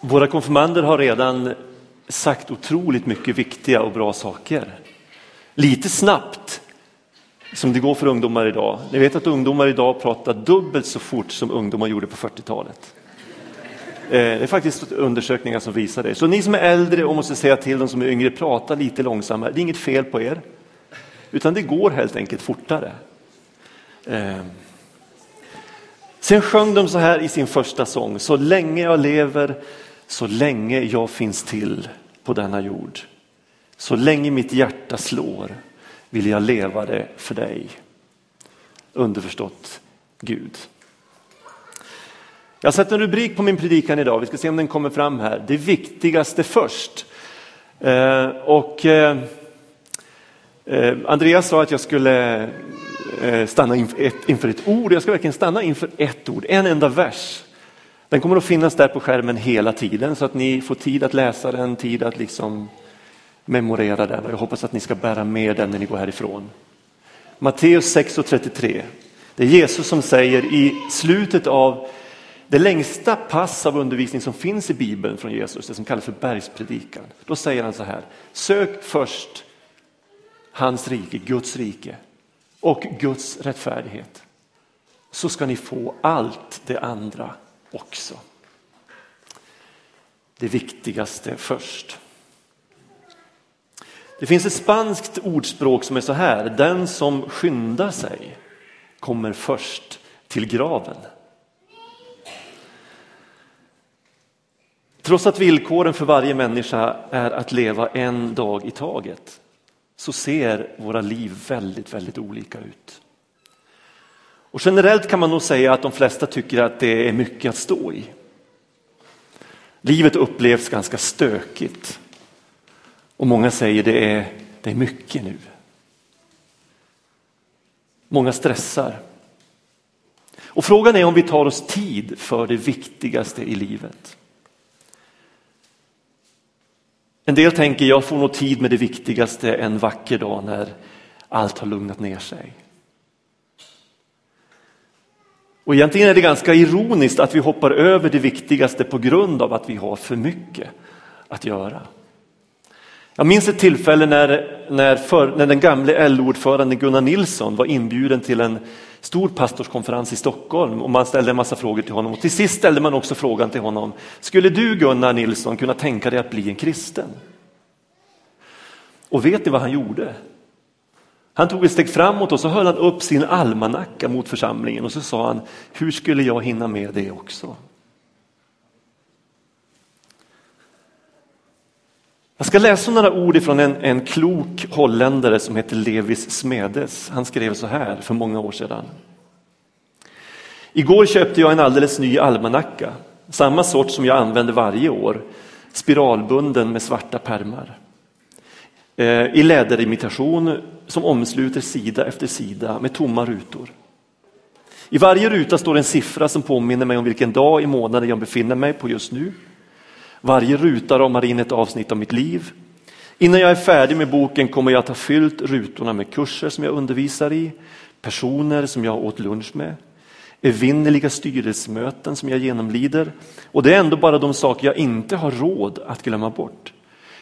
Våra konfirmander har redan sagt otroligt mycket viktiga och bra saker. Lite snabbt som det går för ungdomar idag. Ni vet att ungdomar idag pratar dubbelt så fort som ungdomar gjorde på 40-talet. Eh, det är faktiskt undersökningar som visar det. Så ni som är äldre och måste säga till de som är yngre, prata lite långsammare. Det är inget fel på er. Utan det går helt enkelt fortare. Eh, sen sjöng de så här i sin första sång. Så länge jag lever, så länge jag finns till på denna jord. Så länge mitt hjärta slår vill jag leva det för dig. Underförstått Gud. Jag har satt en rubrik på min predikan idag, vi ska se om den kommer fram här. Det viktigaste först. Eh, och eh, eh Andreas sa att jag skulle eh, stanna inför ett ord, jag ska verkligen stanna inför ett ord, en enda vers. Den kommer att finnas där på skärmen hela tiden så att ni får tid att läsa den, tid att liksom memorera den och jag hoppas att ni ska bära med den när ni går härifrån. Matteus 6.33. Det är Jesus som säger i slutet av det längsta pass av undervisning som finns i Bibeln från Jesus, det som kallas för bergspredikan. Då säger han så här, sök först hans rike, Guds rike och Guds rättfärdighet. Så ska ni få allt det andra också. Det viktigaste först. Det finns ett spanskt ordspråk som är så här, den som skyndar sig kommer först till graven. Trots att villkoren för varje människa är att leva en dag i taget så ser våra liv väldigt, väldigt olika ut. Och generellt kan man nog säga att de flesta tycker att det är mycket att stå i. Livet upplevs ganska stökigt. Och många säger det är, det är mycket nu. Många stressar. Och frågan är om vi tar oss tid för det viktigaste i livet. En del tänker jag får nog tid med det viktigaste en vacker dag när allt har lugnat ner sig. Och egentligen är det ganska ironiskt att vi hoppar över det viktigaste på grund av att vi har för mycket att göra. Jag minns ett tillfälle när, när, för, när den gamle LO-ordföranden Gunnar Nilsson var inbjuden till en stor pastorskonferens i Stockholm och man ställde en massa frågor till honom. Och till sist ställde man också frågan till honom, skulle du Gunnar Nilsson kunna tänka dig att bli en kristen? Och vet ni vad han gjorde? Han tog ett steg framåt och så höll han upp sin almanacka mot församlingen och så sa han, hur skulle jag hinna med det också? Jag ska läsa några ord från en, en klok holländare som heter Levis Smedes. Han skrev så här för många år sedan. Igår köpte jag en alldeles ny almanacka, samma sort som jag använder varje år, spiralbunden med svarta pärmar. Eh, I läderimitation som omsluter sida efter sida med tomma rutor. I varje ruta står en siffra som påminner mig om vilken dag i månaden jag befinner mig på just nu. Varje ruta ramar in ett avsnitt av mitt liv. Innan jag är färdig med boken kommer jag att ha fyllt rutorna med kurser som jag undervisar i, personer som jag åt lunch med, evinnerliga styrelsemöten som jag genomlider. Och det är ändå bara de saker jag inte har råd att glömma bort.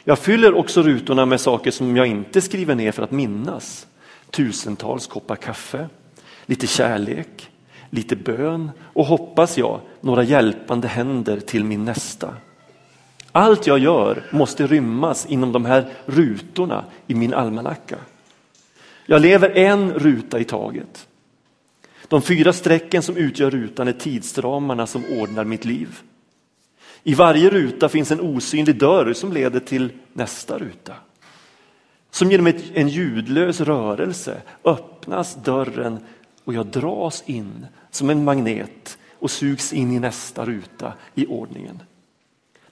Jag fyller också rutorna med saker som jag inte skriver ner för att minnas. Tusentals koppar kaffe, lite kärlek, lite bön och hoppas jag några hjälpande händer till min nästa. Allt jag gör måste rymmas inom de här rutorna i min almanacka. Jag lever en ruta i taget. De fyra strecken som utgör rutan är tidsramarna som ordnar mitt liv. I varje ruta finns en osynlig dörr som leder till nästa ruta. Som genom en ljudlös rörelse öppnas dörren och jag dras in som en magnet och sugs in i nästa ruta i ordningen.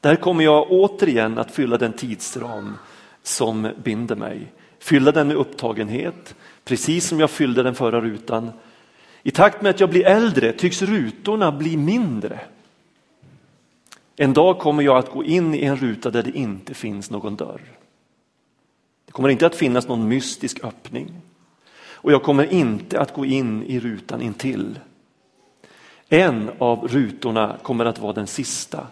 Där kommer jag återigen att fylla den tidsram som binder mig. Fylla den med upptagenhet, precis som jag fyllde den förra rutan. I takt med att jag blir äldre tycks rutorna bli mindre. En dag kommer jag att gå in i en ruta där det inte finns någon dörr. Det kommer inte att finnas någon mystisk öppning. Och jag kommer inte att gå in i rutan intill. En av rutorna kommer att vara den sista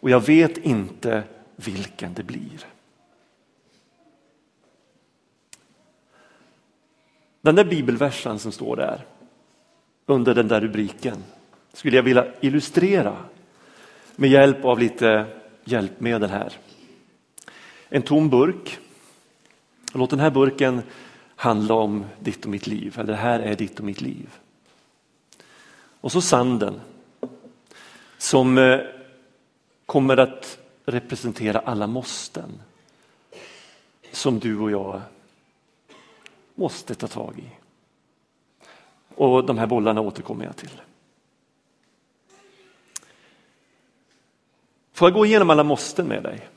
och jag vet inte vilken det blir. Den där bibelversen som står där under den där rubriken skulle jag vilja illustrera med hjälp av lite hjälpmedel här. En tom burk. Låt den här burken handla om ditt och mitt liv, eller det här är ditt och mitt liv. Och så sanden som eh, kommer att representera alla måsten som du och jag måste ta tag i. Och de här bollarna återkommer jag till. Får jag gå igenom alla måsten med dig?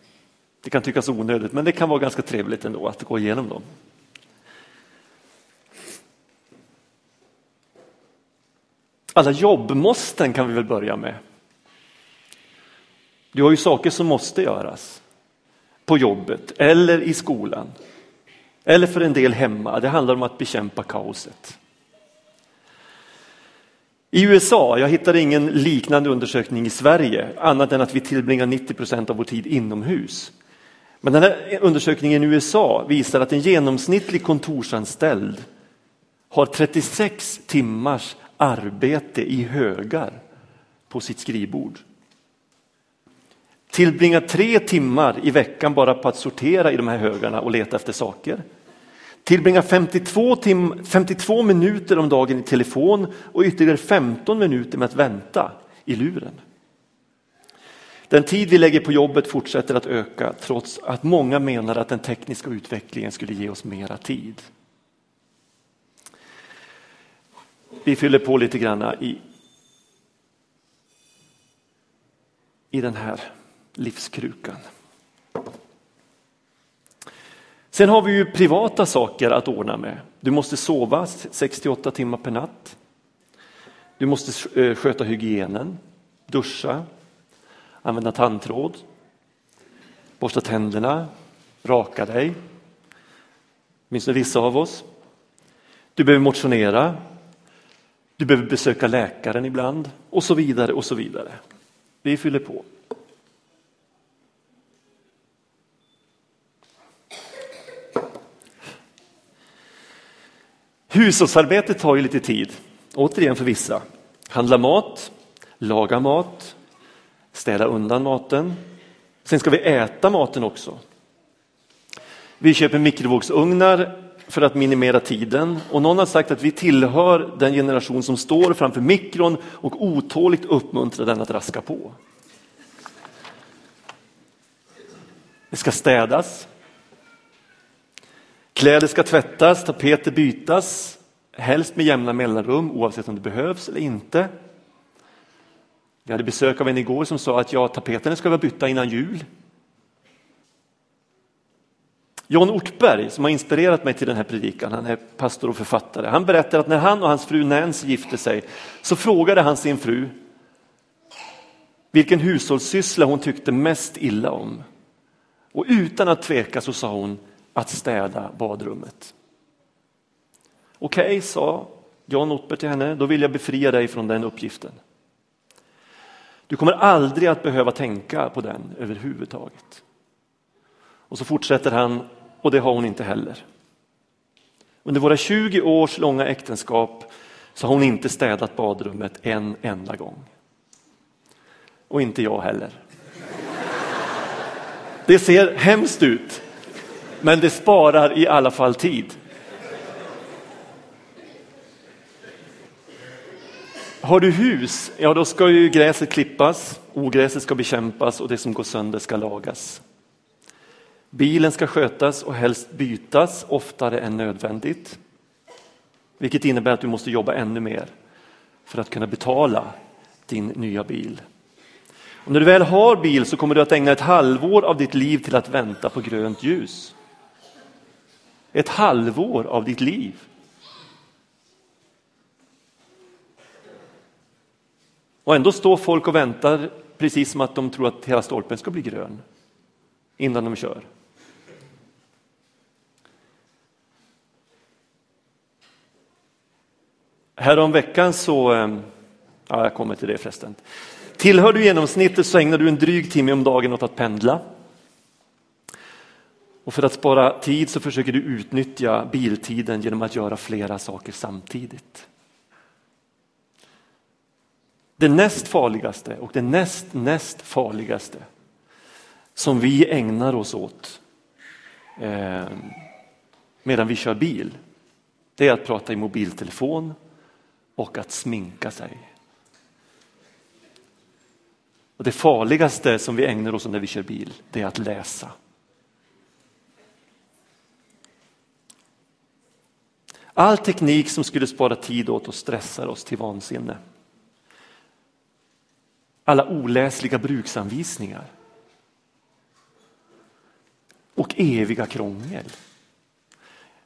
Det kan tyckas onödigt, men det kan vara ganska trevligt ändå att gå igenom dem. Alla jobbmåsten kan vi väl börja med. Du har ju saker som måste göras på jobbet eller i skolan. Eller för en del hemma. Det handlar om att bekämpa kaoset. I USA, jag hittade ingen liknande undersökning i Sverige, annat än att vi tillbringar 90 procent av vår tid inomhus. Men den här undersökningen i USA visar att en genomsnittlig kontorsanställd har 36 timmars arbete i högar på sitt skrivbord. Tillbringar tre timmar i veckan bara på att sortera i de här högarna och leta efter saker. Tillbringar 52, tim 52 minuter om dagen i telefon och ytterligare 15 minuter med att vänta i luren. Den tid vi lägger på jobbet fortsätter att öka trots att många menar att den tekniska utvecklingen skulle ge oss mera tid. Vi fyller på lite grann i, i den här livskrukan. Sen har vi ju privata saker att ordna med. Du måste sova 68 timmar per natt. Du måste eh, sköta hygienen, duscha, använda tandtråd, borsta tänderna, raka dig. Åtminstone vissa av oss. Du behöver motionera. Du behöver besöka läkaren ibland och så vidare och så vidare. Vi fyller på. Hushållsarbetet tar ju lite tid, återigen för vissa. Handla mat, laga mat, städa undan maten. Sen ska vi äta maten också. Vi köper mikrovågsugnar för att minimera tiden och någon har sagt att vi tillhör den generation som står framför mikron och otåligt uppmuntrar den att raska på. Det ska städas. Kläder ska tvättas, tapeter bytas, helst med jämna mellanrum oavsett om det behövs eller inte. Vi hade besök av en igår som sa att ja, tapeterna ska vara bytta innan jul. John Ortberg, som har inspirerat mig till den här predikan, han är pastor och författare. Han berättar att när han och hans fru Nancy gifte sig så frågade han sin fru vilken hushållssyssla hon tyckte mest illa om. Och utan att tveka så sa hon att städa badrummet. Okej, okay, sa John Ortberg till henne, då vill jag befria dig från den uppgiften. Du kommer aldrig att behöva tänka på den överhuvudtaget. Och så fortsätter han, och det har hon inte heller. Under våra 20 års långa äktenskap så har hon inte städat badrummet en enda gång. Och inte jag heller. Det ser hemskt ut, men det sparar i alla fall tid. Har du hus, ja då ska ju gräset klippas, ogräset ska bekämpas och det som går sönder ska lagas. Bilen ska skötas och helst bytas oftare än nödvändigt. Vilket innebär att du måste jobba ännu mer för att kunna betala din nya bil. Och när du väl har bil så kommer du att ägna ett halvår av ditt liv till att vänta på grönt ljus. Ett halvår av ditt liv. Och ändå står folk och väntar precis som att de tror att hela stolpen ska bli grön innan de kör. Häromveckan så, eh, ja jag kommer till det förresten. Tillhör du genomsnittet så ägnar du en dryg timme om dagen åt att pendla. Och för att spara tid så försöker du utnyttja biltiden genom att göra flera saker samtidigt. Det näst farligaste och det näst näst farligaste som vi ägnar oss åt eh, medan vi kör bil, det är att prata i mobiltelefon och att sminka sig. Och Det farligaste som vi ägnar oss åt när vi kör bil, det är att läsa. All teknik som skulle spara tid åt oss stressar oss till vansinne. Alla oläsliga bruksanvisningar. Och eviga krångel.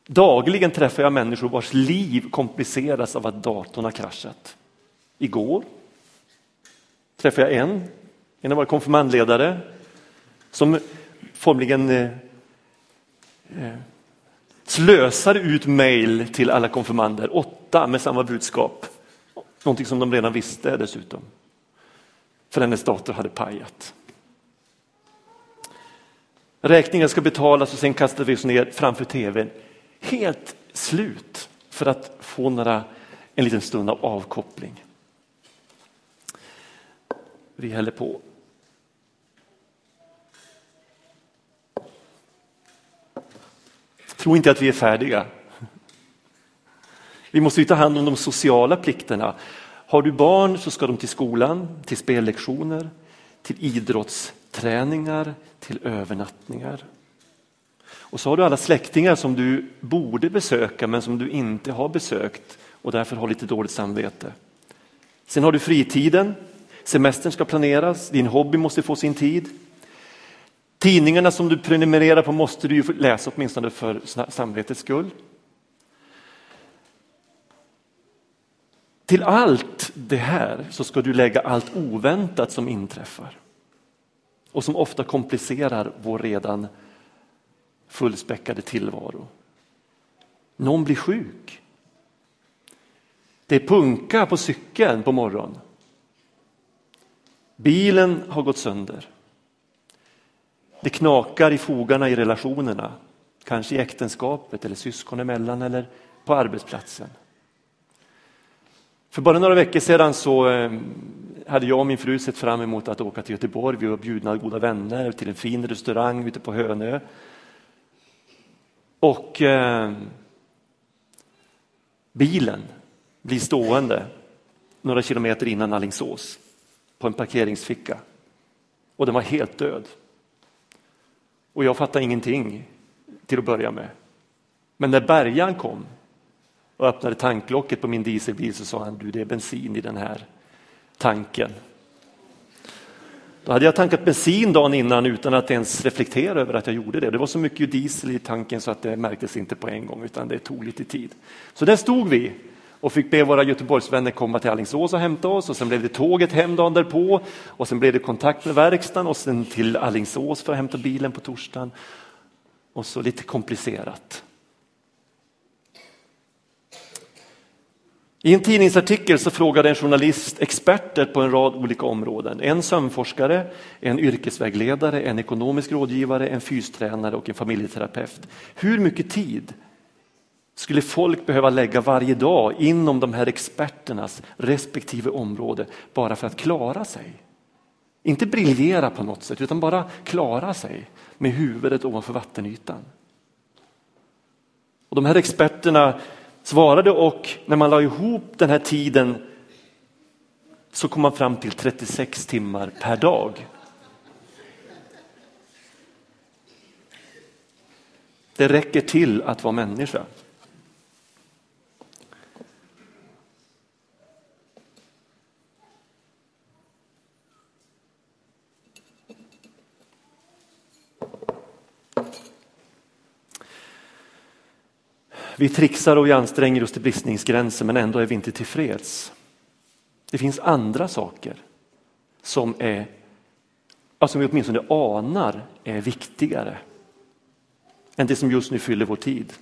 Dagligen träffar jag människor vars liv kompliceras av att datorn har kraschat. Igår träffade jag en, en av våra konfirmandledare, som formligen eh, eh, slösade ut mejl till alla konfirmander, åtta med samma budskap. Någonting som de redan visste dessutom. För hennes dator hade pajat. Räkningen ska betalas och sen kastar vi oss ner framför tvn. Helt slut för att få några, en liten stund av avkoppling. Vi häller på. Tro inte att vi är färdiga. Vi måste ta hand om de sociala plikterna. Har du barn så ska de till skolan, till spellektioner, till idrottsträningar, till övernattningar. Och så har du alla släktingar som du borde besöka men som du inte har besökt och därför har lite dåligt samvete. Sen har du fritiden, semestern ska planeras, din hobby måste få sin tid. Tidningarna som du prenumererar på måste du ju läsa åtminstone för samvetets skull. Till allt det här så ska du lägga allt oväntat som inträffar och som ofta komplicerar vår redan fullspäckade tillvaro. Någon blir sjuk. Det är punka på cykeln på morgonen. Bilen har gått sönder. Det knakar i fogarna i relationerna, kanske i äktenskapet eller syskon emellan eller på arbetsplatsen. För bara några veckor sedan så eh, hade jag och min fru sett fram emot att åka till Göteborg. Vi var bjudna av goda vänner till en fin restaurang ute på Hönö. Och eh, bilen blir stående några kilometer innan Allingsås på en parkeringsficka. Och den var helt död. Och jag fattade ingenting till att börja med. Men när bärgaren kom och öppnade tanklocket på min dieselbil så sa han, du det är bensin i den här tanken. Då hade jag tankat bensin dagen innan utan att ens reflektera över att jag gjorde det. Det var så mycket diesel i tanken så att det märktes inte på en gång utan det tog lite tid. Så där stod vi och fick be våra Göteborgsvänner komma till Alingsås och hämta oss och sen blev det tåget hem dagen därpå och sen blev det kontakt med verkstaden och sen till Alingsås för att hämta bilen på torsdagen. Och så lite komplicerat. I en tidningsartikel så frågade en journalist experter på en rad olika områden. En sömnforskare, en yrkesvägledare, en ekonomisk rådgivare, en fystränare och en familjeterapeut. Hur mycket tid skulle folk behöva lägga varje dag inom de här experternas respektive område bara för att klara sig? Inte briljera på något sätt utan bara klara sig med huvudet ovanför vattenytan. Och de här experterna svarade och när man la ihop den här tiden så kom man fram till 36 timmar per dag. Det räcker till att vara människa. Vi trixar och vi anstränger oss till bristningsgränsen men ändå är vi inte tillfreds. Det finns andra saker som, är, som vi åtminstone anar är viktigare än det som just nu fyller vår tid.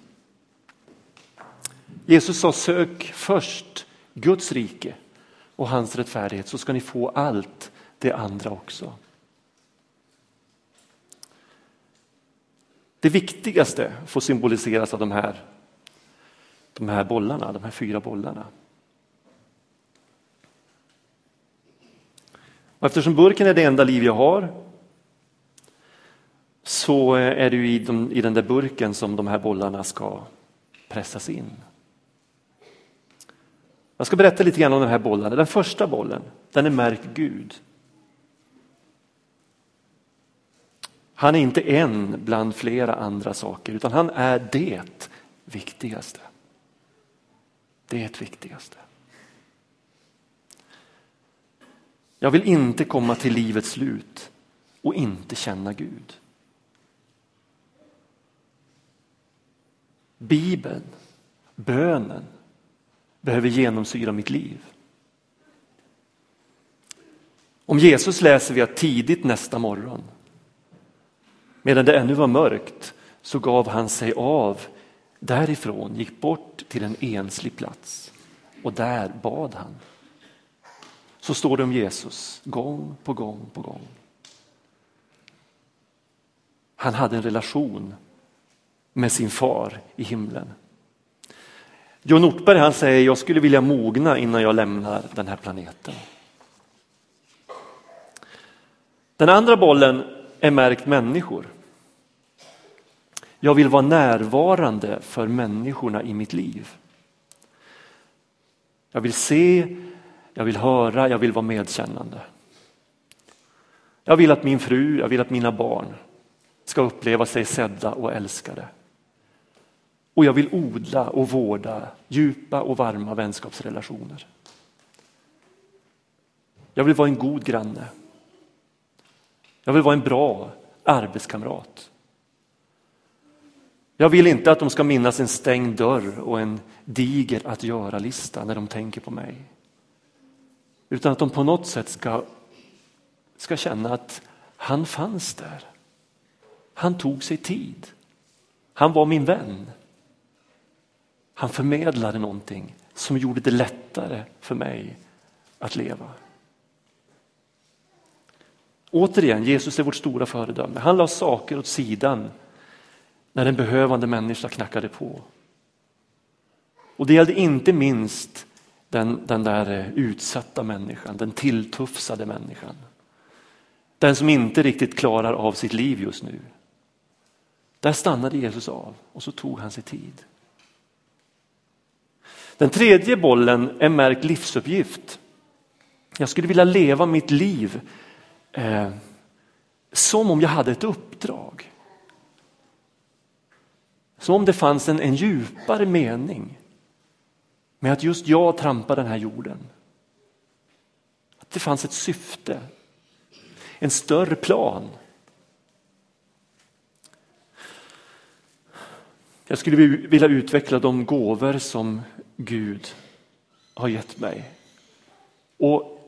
Jesus sa sök först Guds rike och hans rättfärdighet så ska ni få allt det andra också. Det viktigaste får symboliseras av de här, de här bollarna, de här fyra bollarna. Och eftersom burken är det enda liv jag har så är det i, de, i den där burken som de här bollarna ska pressas in. Jag ska berätta lite grann om de här bollarna. Den första bollen, den är märkt Gud. Han är inte en bland flera andra saker, utan han är det viktigaste. Det är det viktigaste. Jag vill inte komma till livets slut och inte känna Gud. Bibeln, bönen behöver genomsyra mitt liv. Om Jesus läser vi att tidigt nästa morgon, medan det ännu var mörkt, så gav han sig av därifrån, gick bort till en enslig plats och där bad han. Så står det om Jesus gång på gång på gång. Han hade en relation med sin far i himlen. John Ortberg han säger jag skulle vilja mogna innan jag lämnar den här planeten. Den andra bollen är märkt människor. Jag vill vara närvarande för människorna i mitt liv. Jag vill se, jag vill höra, jag vill vara medkännande. Jag vill att min fru, jag vill att mina barn ska uppleva sig sedda och älskade. Och jag vill odla och vårda djupa och varma vänskapsrelationer. Jag vill vara en god granne. Jag vill vara en bra arbetskamrat. Jag vill inte att de ska minnas en stängd dörr och en diger att göra-lista när de tänker på mig. Utan att de på något sätt ska, ska känna att han fanns där. Han tog sig tid. Han var min vän. Han förmedlade någonting som gjorde det lättare för mig att leva. Återigen, Jesus är vårt stora föredöme. Han la saker åt sidan när en behövande människa knackade på. Och det gällde inte minst den, den där eh, utsatta människan, den tilltufsade människan. Den som inte riktigt klarar av sitt liv just nu. Där stannade Jesus av och så tog han sig tid. Den tredje bollen är märkt livsuppgift. Jag skulle vilja leva mitt liv eh, som om jag hade ett uppdrag. Som om det fanns en, en djupare mening med att just jag trampar den här jorden. Att det fanns ett syfte, en större plan. Jag skulle vilja utveckla de gåvor som Gud har gett mig. Och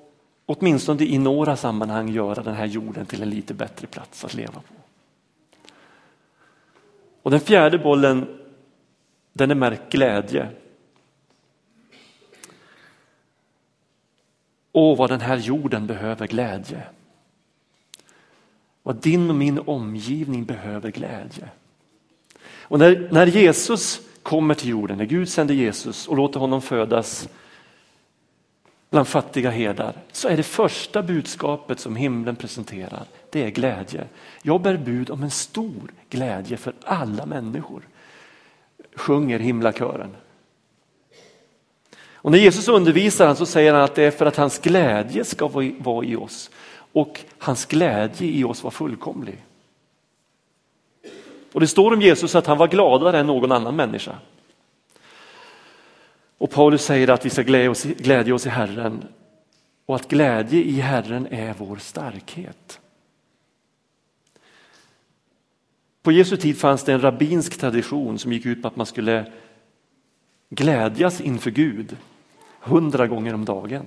åtminstone i några sammanhang göra den här jorden till en lite bättre plats att leva på. Och den fjärde bollen, den är märkt glädje. Åh, vad den här jorden behöver glädje. Vad din och min omgivning behöver glädje. Och när, när Jesus kommer till jorden, när Gud sänder Jesus och låter honom födas bland fattiga herdar, så är det första budskapet som himlen presenterar, det är glädje. Jag bär bud om en stor glädje för alla människor, sjunger himlakören. Och när Jesus undervisar så säger han att det är för att hans glädje ska vara i oss och hans glädje i oss var fullkomlig. Och det står om Jesus att han var gladare än någon annan människa. Och Paulus säger att vi ska glädja oss, glädja oss i Herren och att glädje i Herren är vår starkhet. På Jesu tid fanns det en rabbinsk tradition som gick ut på att man skulle glädjas inför Gud hundra gånger om dagen.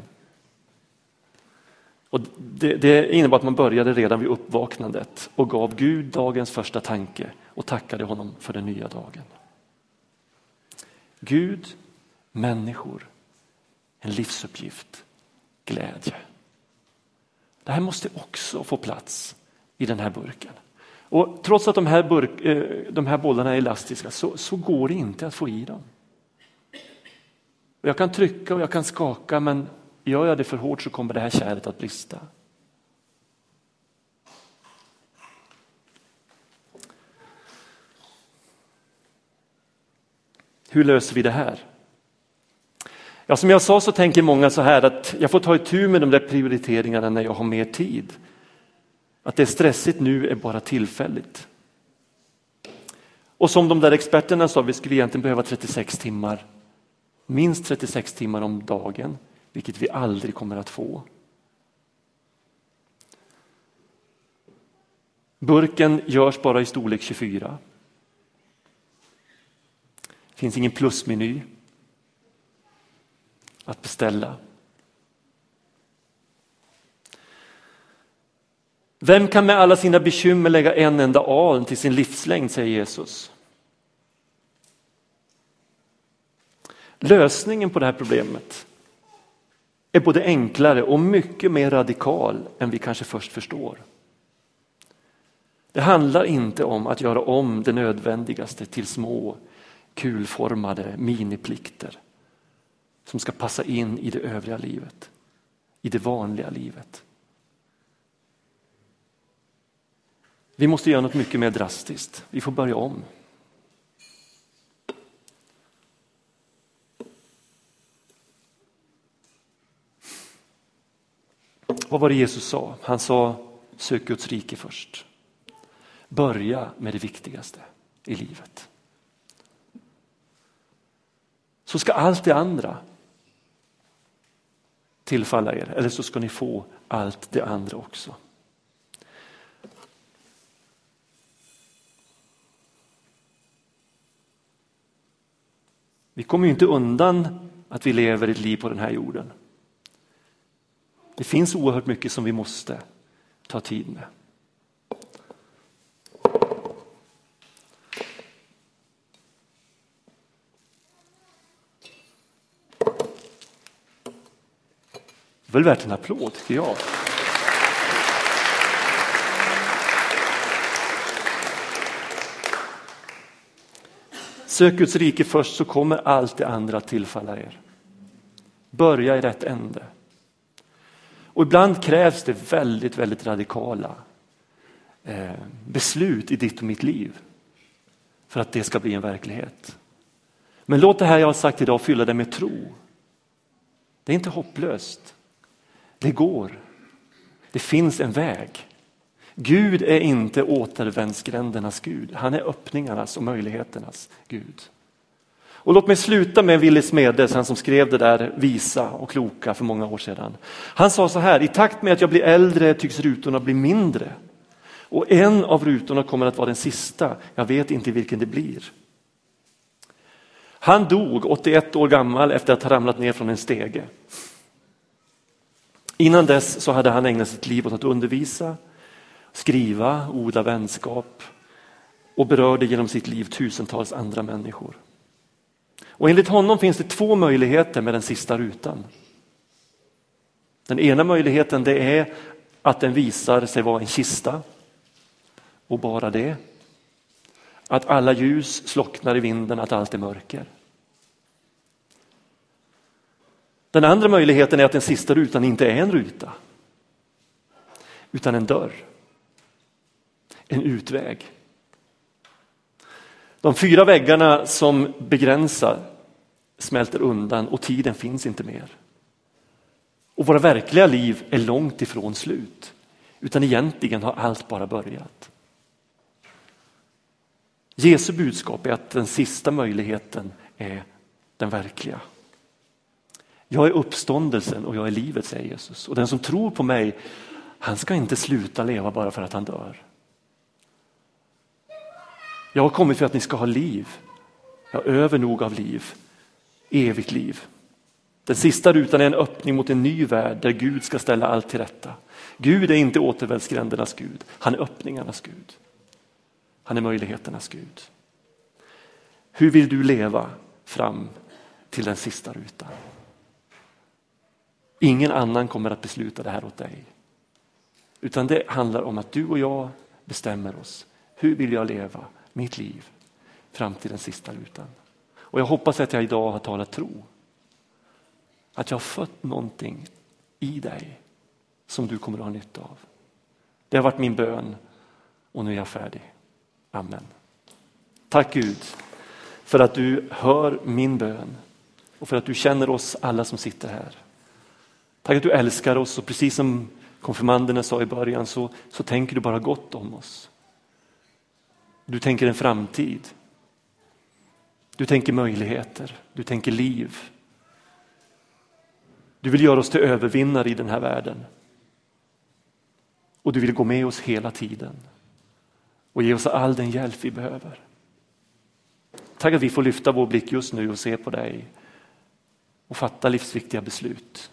Och det, det innebar att man började redan vid uppvaknandet och gav Gud dagens första tanke och tackade honom för den nya dagen. Gud, människor, en livsuppgift, glädje. Det här måste också få plats i den här burken. Och trots att de här, burk, eh, de här bollarna är elastiska så, så går det inte att få i dem. Jag kan trycka och jag kan skaka men gör jag det för hårt så kommer det här kärlet att brista. Hur löser vi det här? Ja, som jag sa så tänker många så här att jag får ta itu med de där prioriteringarna när jag har mer tid. Att det är stressigt nu är bara tillfälligt. Och som de där experterna sa, vi skulle egentligen behöva 36 timmar. Minst 36 timmar om dagen, vilket vi aldrig kommer att få. Burken görs bara i storlek 24. Det finns ingen plusmeny att beställa. Vem kan med alla sina bekymmer lägga en enda aln till sin livslängd, säger Jesus. Lösningen på det här problemet är både enklare och mycket mer radikal än vi kanske först förstår. Det handlar inte om att göra om det nödvändigaste till små kulformade miniplikter som ska passa in i det övriga livet, i det vanliga livet. Vi måste göra något mycket mer drastiskt. Vi får börja om. Vad var det Jesus sa? Han sa sök Guds rike först. Börja med det viktigaste i livet. Så ska allt det andra tillfalla er, eller så ska ni få allt det andra också. Vi kommer inte undan att vi lever ett liv på den här jorden. Det finns oerhört mycket som vi måste ta tid med. Väl värt en applåd tycker jag. Sök Guds rike först så kommer allt det andra att tillfalla er. Börja i rätt ände. Och ibland krävs det väldigt, väldigt radikala eh, beslut i ditt och mitt liv för att det ska bli en verklighet. Men låt det här jag har sagt idag fylla dig med tro. Det är inte hopplöst. Det går. Det finns en väg. Gud är inte återvändsgrändernas Gud. Han är öppningarnas och möjligheternas Gud. Och låt mig sluta med Willy Smedes, han som skrev det där visa och kloka för många år sedan. Han sa så här, i takt med att jag blir äldre tycks rutorna bli mindre. Och en av rutorna kommer att vara den sista, jag vet inte vilken det blir. Han dog 81 år gammal efter att ha ramlat ner från en stege. Innan dess så hade han ägnat sitt liv åt att undervisa, skriva, odla vänskap och berörde genom sitt liv tusentals andra människor. Och enligt honom finns det två möjligheter med den sista rutan. Den ena möjligheten det är att den visar sig vara en kista och bara det. Att alla ljus slocknar i vinden, att allt är mörker. Den andra möjligheten är att den sista rutan inte är en ruta utan en dörr. En utväg. De fyra väggarna som begränsar smälter undan och tiden finns inte mer. Och våra verkliga liv är långt ifrån slut. Utan egentligen har allt bara börjat. Jesu budskap är att den sista möjligheten är den verkliga. Jag är uppståndelsen och jag är livet, säger Jesus. Och den som tror på mig, han ska inte sluta leva bara för att han dör. Jag har kommit för att ni ska ha liv. Jag övernog över nog av liv. Evigt liv. Den sista rutan är en öppning mot en ny värld där Gud ska ställa allt till rätta. Gud är inte återvändsgrändernas Gud, han är öppningarnas Gud. Han är möjligheternas Gud. Hur vill du leva fram till den sista rutan? Ingen annan kommer att besluta det här åt dig. Utan det handlar om att du och jag bestämmer oss. Hur vill jag leva mitt liv fram till den sista rutan? Och jag hoppas att jag idag har talat tro. Att jag har fött någonting i dig som du kommer att ha nytta av. Det har varit min bön och nu är jag färdig. Amen. Tack Gud för att du hör min bön och för att du känner oss alla som sitter här. Tack att du älskar oss och precis som konfirmanderna sa i början så, så tänker du bara gott om oss. Du tänker en framtid. Du tänker möjligheter, du tänker liv. Du vill göra oss till övervinnare i den här världen. Och du vill gå med oss hela tiden och ge oss all den hjälp vi behöver. Tack att vi får lyfta vår blick just nu och se på dig och fatta livsviktiga beslut.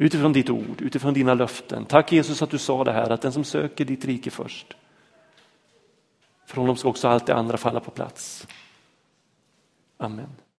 Utifrån ditt ord, utifrån dina löften. Tack Jesus att du sa det här att den som söker ditt rike först, för honom ska också allt det andra falla på plats. Amen.